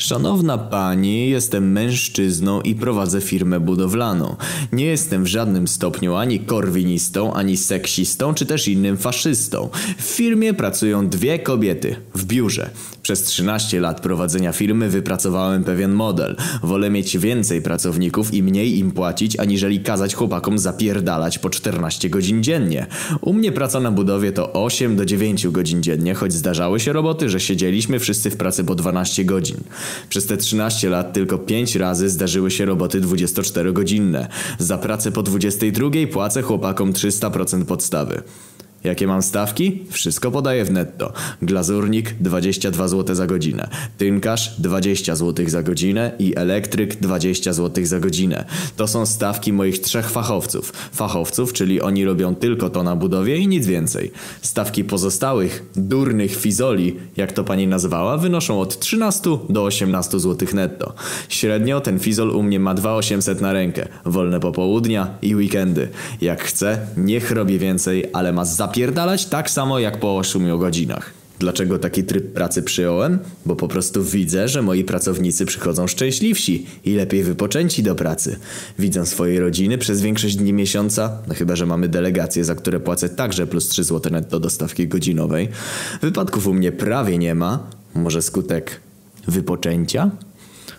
Szanowna pani, jestem mężczyzną i prowadzę firmę budowlaną. Nie jestem w żadnym stopniu ani korwinistą, ani seksistą, czy też innym faszystą. W firmie pracują dwie kobiety. W biurze. Przez 13 lat prowadzenia firmy wypracowałem pewien model. Wolę mieć więcej pracowników i mniej im płacić, aniżeli kazać chłopakom zapierdalać po 14 godzin dziennie. U mnie praca na budowie to 8 do 9 godzin dziennie, choć zdarzały się roboty, że siedzieliśmy wszyscy w pracy po 12 godzin. Przez te 13 lat tylko 5 razy zdarzyły się roboty 24-godzinne. Za pracę po 22 płacę chłopakom 300% podstawy. Jakie mam stawki? Wszystko podaję w netto. Glazurnik 22 zł za godzinę, tynkarz 20 zł za godzinę i elektryk 20 zł za godzinę. To są stawki moich trzech fachowców. Fachowców, czyli oni robią tylko to na budowie i nic więcej. Stawki pozostałych, durnych fizoli, jak to pani nazwała, wynoszą od 13 do 18 zł netto. Średnio ten fizol u mnie ma 2800 na rękę, wolne popołudnia i weekendy. Jak chce, niech robi więcej, ale ma za zapierdalać tak samo jak po 8 godzinach. Dlaczego taki tryb pracy przyjąłem? Bo po prostu widzę, że moi pracownicy przychodzą szczęśliwsi i lepiej wypoczęci do pracy. Widzą swoje rodziny przez większość dni miesiąca, no chyba, że mamy delegacje, za które płacę także plus 3 zł netto do stawki godzinowej. Wypadków u mnie prawie nie ma. Może skutek wypoczęcia?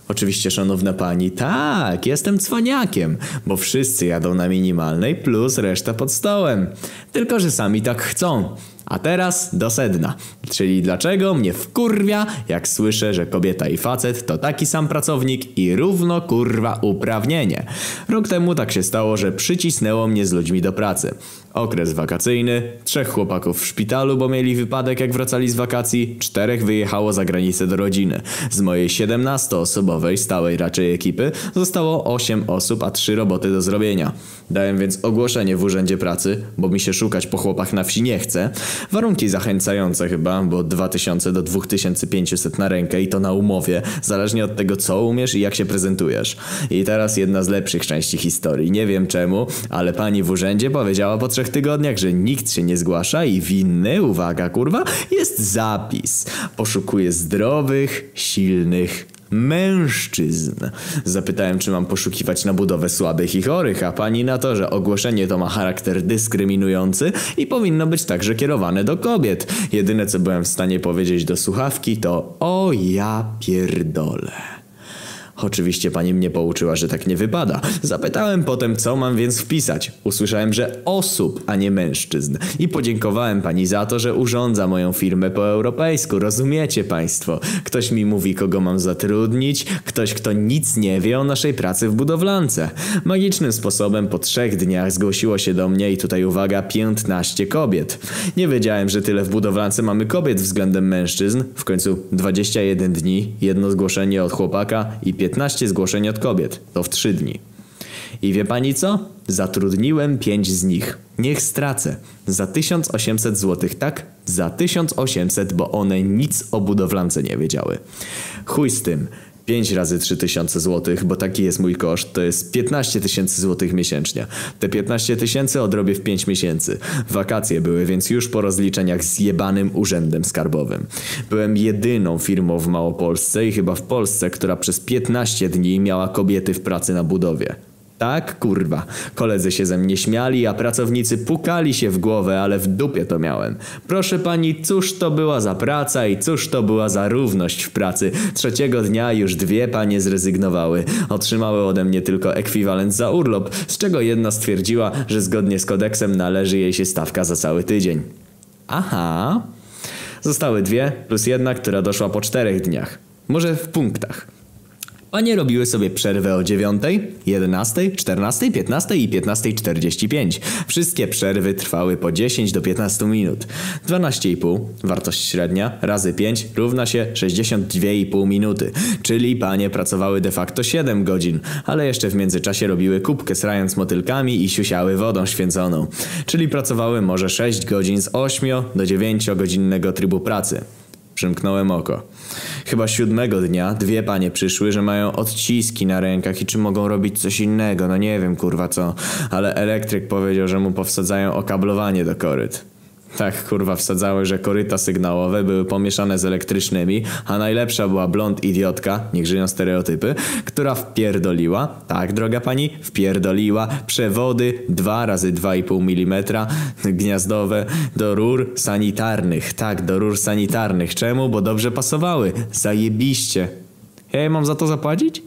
Oczywiście, szanowna pani, tak, jestem cwaniakiem, bo wszyscy jadą na minimalnej plus reszta pod stołem. Tylko, że sami tak chcą. A teraz do sedna. Czyli dlaczego mnie wkurwia, jak słyszę, że kobieta i facet to taki sam pracownik i równo kurwa uprawnienie. Rok temu tak się stało, że przycisnęło mnie z ludźmi do pracy. Okres wakacyjny, trzech chłopaków w szpitalu, bo mieli wypadek jak wracali z wakacji, czterech wyjechało za granicę do rodziny. Z mojej 17-osobowej, stałej raczej ekipy, zostało 8 osób, a 3 roboty do zrobienia. Dałem więc ogłoszenie w urzędzie pracy, bo mi się szukać po chłopach na wsi nie chce. Warunki zachęcające chyba, bo 2000 do 2500 na rękę i to na umowie, zależnie od tego co umiesz i jak się prezentujesz. I teraz jedna z lepszych części historii. Nie wiem czemu, ale pani w urzędzie powiedziała po trzech tygodniach, że nikt się nie zgłasza i winny, uwaga kurwa, jest zapis. Poszukuje zdrowych, silnych mężczyzn. Zapytałem, czy mam poszukiwać na budowę słabych i chorych, a pani na to, że ogłoszenie to ma charakter dyskryminujący i powinno być także kierowane do kobiet. Jedyne, co byłem w stanie powiedzieć do słuchawki to o ja pierdolę. Oczywiście pani mnie pouczyła, że tak nie wypada. Zapytałem potem, co mam więc wpisać. Usłyszałem, że osób, a nie mężczyzn. I podziękowałem pani za to, że urządza moją firmę po europejsku. Rozumiecie państwo? Ktoś mi mówi, kogo mam zatrudnić, ktoś, kto nic nie wie o naszej pracy w budowlance. Magicznym sposobem po trzech dniach zgłosiło się do mnie i tutaj uwaga, 15 kobiet. Nie wiedziałem, że tyle w budowlance mamy kobiet względem mężczyzn. W końcu 21 dni, jedno zgłoszenie od chłopaka i 15 15 zgłoszeń od kobiet. To w 3 dni. I wie pani co? Zatrudniłem 5 z nich. Niech stracę. Za 1800 zł, tak? Za 1800, bo one nic o budowlance nie wiedziały. Chuj z tym. 5 razy 3000 zł, bo taki jest mój koszt, to jest 15 tysięcy złotych miesięcznie. Te 15 tysięcy odrobię w 5 miesięcy. Wakacje były, więc już po rozliczeniach z jebanym urzędem skarbowym. Byłem jedyną firmą w Małopolsce i chyba w Polsce, która przez 15 dni miała kobiety w pracy na budowie. Tak, kurwa. Koledzy się ze mnie śmiali, a pracownicy pukali się w głowę, ale w dupie to miałem. Proszę pani, cóż to była za praca i cóż to była za równość w pracy. Trzeciego dnia już dwie panie zrezygnowały. Otrzymały ode mnie tylko ekwiwalent za urlop, z czego jedna stwierdziła, że zgodnie z kodeksem należy jej się stawka za cały tydzień. Aha. Zostały dwie, plus jedna, która doszła po czterech dniach. Może w punktach. Panie robiły sobie przerwę o 9, 11, 14, 15 i 15.45. Wszystkie przerwy trwały po 10 do 15 minut. 12,5, wartość średnia, razy 5 równa się 62,5 minuty. Czyli panie pracowały de facto 7 godzin, ale jeszcze w międzyczasie robiły kubkę srając motylkami i siusiały wodą święconą. Czyli pracowały może 6 godzin z 8 do 9 godzinnego trybu pracy. Przymknąłem oko. Chyba siódmego dnia dwie panie przyszły, że mają odciski na rękach i czy mogą robić coś innego, no nie wiem kurwa co, ale elektryk powiedział, że mu powsadzają okablowanie do koryt. Tak, kurwa, wsadzały, że koryta sygnałowe były pomieszane z elektrycznymi, a najlepsza była blond idiotka, niech żyją stereotypy, która wpierdoliła, tak droga pani, wpierdoliła przewody 2 razy 2,5 mm gniazdowe do rur sanitarnych. Tak, do rur sanitarnych. Czemu? Bo dobrze pasowały. Zajebiście. Ja mam za to zapłacić?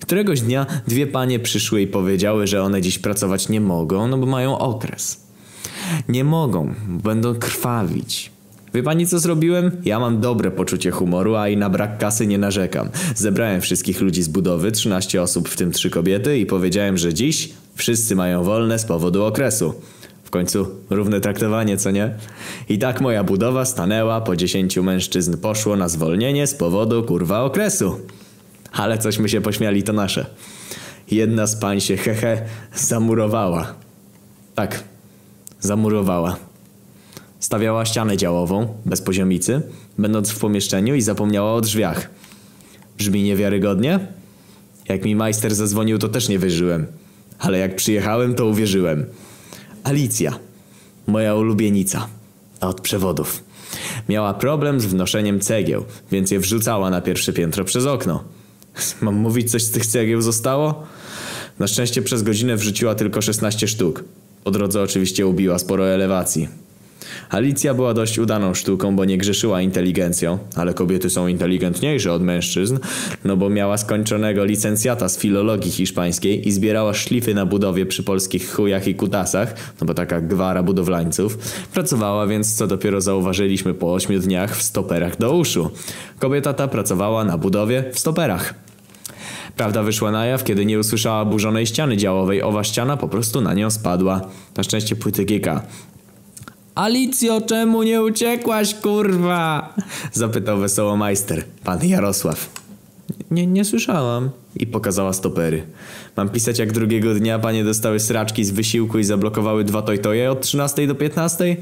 Któregoś dnia dwie panie przyszły i powiedziały, że one dziś pracować nie mogą, no bo mają okres. Nie mogą, będą krwawić. Wie pani co zrobiłem? Ja mam dobre poczucie humoru, a i na brak kasy nie narzekam. Zebrałem wszystkich ludzi z budowy, 13 osób, w tym 3 kobiety i powiedziałem, że dziś wszyscy mają wolne z powodu okresu. W końcu równe traktowanie, co nie? I tak moja budowa stanęła, po 10 mężczyzn poszło na zwolnienie z powodu kurwa okresu. Ale cośmy się pośmiali, to nasze. Jedna z pań się hehe zamurowała. Tak, zamurowała. Stawiała ścianę działową, bez poziomicy, będąc w pomieszczeniu i zapomniała o drzwiach. Brzmi niewiarygodnie? Jak mi majster zadzwonił, to też nie wierzyłem. Ale jak przyjechałem, to uwierzyłem. Alicja, moja ulubienica, a od przewodów. Miała problem z wnoszeniem cegieł, więc je wrzucała na pierwsze piętro przez okno. Mam mówić, coś z tych cegieł zostało? Na szczęście przez godzinę wrzuciła tylko 16 sztuk. Po drodze oczywiście ubiła sporo elewacji. Alicja była dość udaną sztuką, bo nie grzeszyła inteligencją, ale kobiety są inteligentniejsze od mężczyzn, no bo miała skończonego licencjata z filologii hiszpańskiej i zbierała szlify na budowie przy polskich chujach i kutasach, no bo taka gwara budowlańców. Pracowała więc, co dopiero zauważyliśmy po ośmiu dniach, w stoperach do uszu. Kobieta ta pracowała na budowie w stoperach. Prawda wyszła na jaw, kiedy nie usłyszała burzonej ściany działowej. Owa ściana po prostu na nią spadła. Na szczęście płyty Gika. Alicjo, czemu nie uciekłaś, kurwa? Zapytał wesoło majster, pan Jarosław. Nie, nie słyszałam. I pokazała stopery. Mam pisać jak drugiego dnia panie dostały sraczki z wysiłku i zablokowały dwa tojtoje od 13 do 15?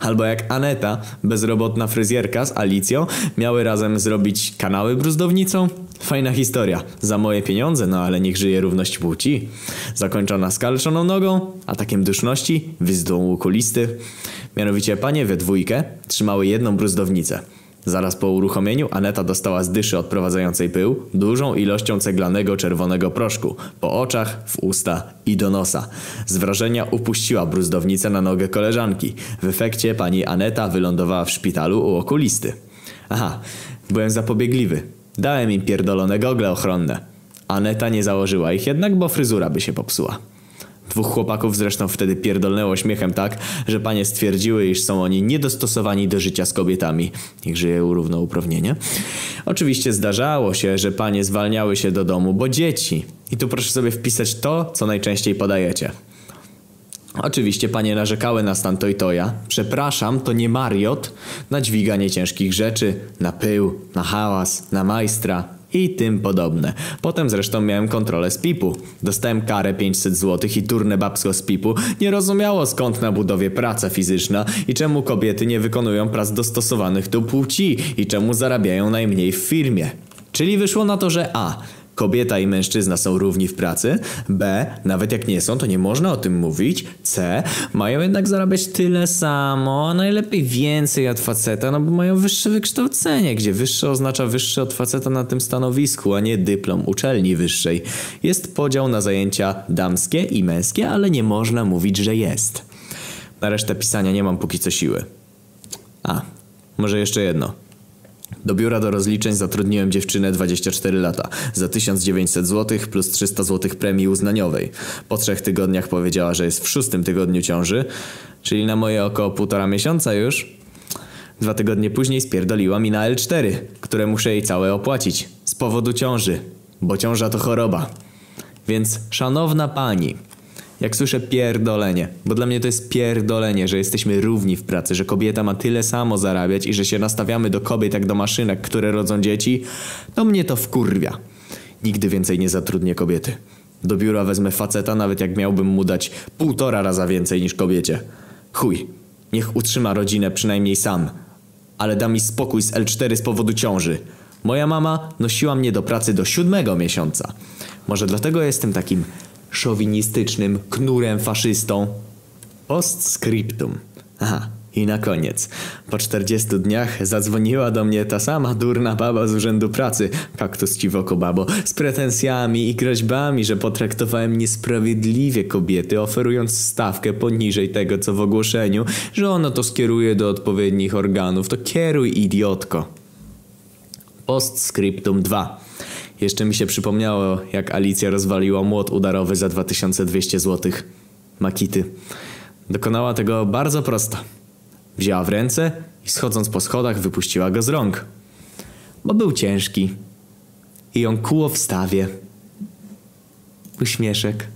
Albo jak Aneta, bezrobotna fryzjerka z Alicją, miały razem zrobić kanały bruzdownicą? Fajna historia. Za moje pieniądze, no ale niech żyje równość płci. Zakończona skalczoną nogą, atakiem duszności, wyzdą okulisty. Mianowicie panie we dwójkę trzymały jedną bruzdownicę. Zaraz po uruchomieniu Aneta dostała z dyszy odprowadzającej pył dużą ilością ceglanego czerwonego proszku po oczach, w usta i do nosa. Z wrażenia upuściła bruzdownicę na nogę koleżanki. W efekcie pani Aneta wylądowała w szpitalu u okulisty. Aha, byłem zapobiegliwy. Dałem im pierdolone gogle ochronne. Aneta nie założyła ich jednak, bo fryzura by się popsuła. Dwóch chłopaków zresztą wtedy pierdolnęło śmiechem tak, że panie stwierdziły, iż są oni niedostosowani do życia z kobietami. Niech żyje równouprawnienie. Oczywiście zdarzało się, że panie zwalniały się do domu, bo dzieci. I tu proszę sobie wpisać to, co najczęściej podajecie. Oczywiście panie narzekały na stan Toytoja. Przepraszam, to nie Mariot. Na dźwiganie ciężkich rzeczy, na pył, na hałas, na majstra i tym podobne. Potem zresztą miałem kontrolę z PIP-u. Dostałem karę 500 zł i turne babsko z PIP-u nie rozumiało skąd na budowie praca fizyczna i czemu kobiety nie wykonują prac dostosowanych do płci i czemu zarabiają najmniej w firmie. Czyli wyszło na to, że A kobieta i mężczyzna są równi w pracy, B, nawet jak nie są, to nie można o tym mówić, C, mają jednak zarabiać tyle samo, a najlepiej więcej od faceta, no bo mają wyższe wykształcenie, gdzie wyższe oznacza wyższe od faceta na tym stanowisku, a nie dyplom uczelni wyższej. Jest podział na zajęcia damskie i męskie, ale nie można mówić, że jest. Na resztę pisania nie mam póki co siły. A, może jeszcze jedno. Do biura do rozliczeń zatrudniłem dziewczynę 24 lata za 1900 zł plus 300 zł premii uznaniowej. Po trzech tygodniach powiedziała, że jest w szóstym tygodniu ciąży, czyli na moje około półtora miesiąca już. Dwa tygodnie później spierdoliła mi na L4, które muszę jej całe opłacić z powodu ciąży, bo ciąża to choroba. Więc szanowna pani, jak słyszę pierdolenie, bo dla mnie to jest pierdolenie, że jesteśmy równi w pracy, że kobieta ma tyle samo zarabiać i że się nastawiamy do kobiet jak do maszynek, które rodzą dzieci, to mnie to wkurwia. Nigdy więcej nie zatrudnię kobiety. Do biura wezmę faceta, nawet jak miałbym mu dać półtora raza więcej niż kobiecie. Chuj, niech utrzyma rodzinę przynajmniej sam. Ale da mi spokój z L4 z powodu ciąży. Moja mama nosiła mnie do pracy do siódmego miesiąca. Może dlatego jestem takim szowinistycznym knurem faszystą. Postscriptum. Aha, I na koniec, po 40 dniach zadzwoniła do mnie ta sama durna baba z urzędu pracy, kaktus ci w babo, z pretensjami i groźbami, że potraktowałem niesprawiedliwie kobiety, oferując stawkę poniżej tego co w ogłoszeniu, że ono to skieruje do odpowiednich organów. To kieruj idiotko. Postscriptum 2. Jeszcze mi się przypomniało, jak Alicja rozwaliła młot udarowy za 2200 zł. Makity. Dokonała tego bardzo prosto. Wzięła w ręce i schodząc po schodach wypuściła go z rąk. Bo był ciężki. I ją kuło w stawie. Uśmieszek.